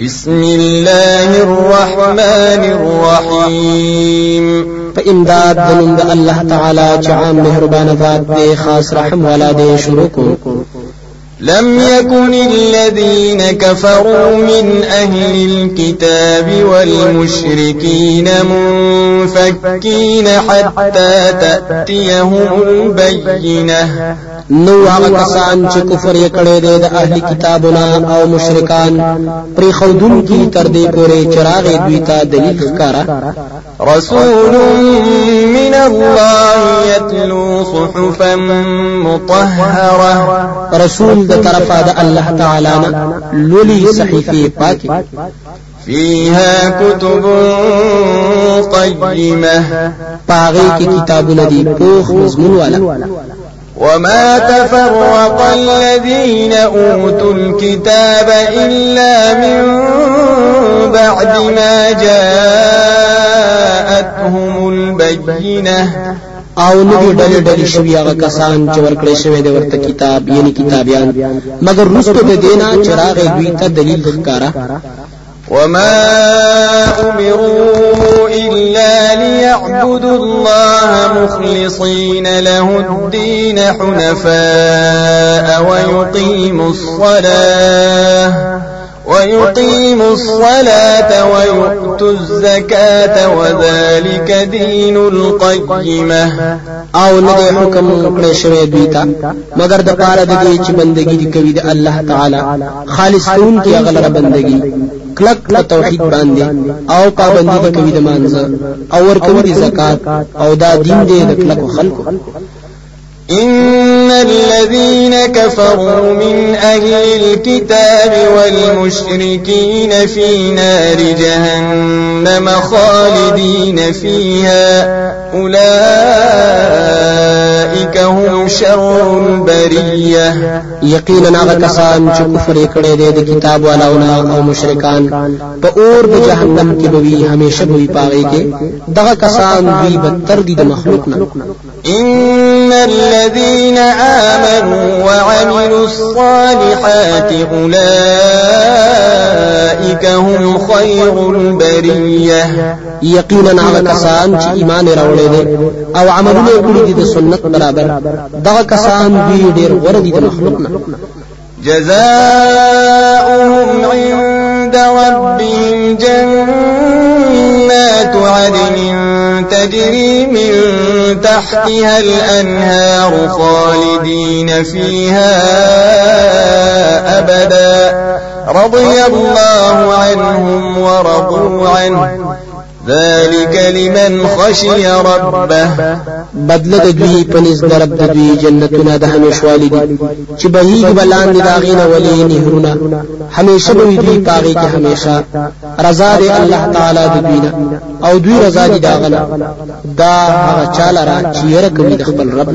بسم الله الرحمن الرحيم. فإمداد دنند الله تعالى جعام مهربان ذات دي خاص رحم ولا دي شروكو لم يكن الذين كفروا من أهل الكتاب والمشركين منفكين حتى تأتيهم البينة. نو هغه کسان چې کفر یې کړی دی د اهلی کتابونه او مشرکان پری خودون کی تر دې پورې چراغ دوی ته دلیل ښکارا رسول من الله يتلو صحفا مطهره رسول د طرفه د الله تعالی نه لولي صحیفه پاکي فيها كتب قيمة پاغي کې کتابونه دي پوخ مضمون والا وما تفرق الذين أوتوا الكتاب إلا من بعد ما جاءتهم البينة. أو ندی ډلې ډلې شوی هغه کسان چې ورکړې شوی د ورته کتاب یعنی کتابیان. مگر رسو د دینا چراغ دوی ته دلیل ښکارا وما أمروا إلا ليعبدوا الله مخلصين له الدين حنفاء ويقيموا الصلاة. ويقيموا الصلاة ويؤتوا الزكاة وذلك دين القيمة. او نه حکم کړی شوی دوی ته مگر د پاره د دې چې بندگی دی کوي د الله تعالی. خالص کون کی غلره بندگی. کلک په توحید باندې. او پابندی دی کوي د مانزه. او ور کوي زکات. او دا دین دی د کلکو خلکو إن الذين كفروا من أهل الكتاب والمشركين في نار جهنم خالدين فيها. أولئك هم شر البرية. یقینا هغه کسان چې کفر کړی دی د کتاب والاونه أو مشرکان. په اور د جهنم کې به همیشه به وي پاغي کې دغه کسان دوی بدتر دي د مخلوق نه. إن الذين آمنوا وعملوا الصالحات أولئك هم خير البرية. یقینا هغه کسان چې ایمان راوړي دي او عملونه کړی دي د سنت برابر. دغه کسان دوی ډیر غوړه دي د مخلوق نه جزاؤهم عند ربهم جنات عدن تجري من تحتها الأنهار خالدين فيها أبدا. رضي الله عنهم ورضوا عنه. ذلك لمن خشي ربه. بدل د دوی پنځ درب د دوی جنتونه د همیشوالي دي چې بهیږي بلان دي داغینه ولي نهرونه همیشه به دوی پاغي کې همیشه رضا دی الله تعالی د أو دوی رضا دي داغنه دا هغه چاله را چې یره کوي د خپل رب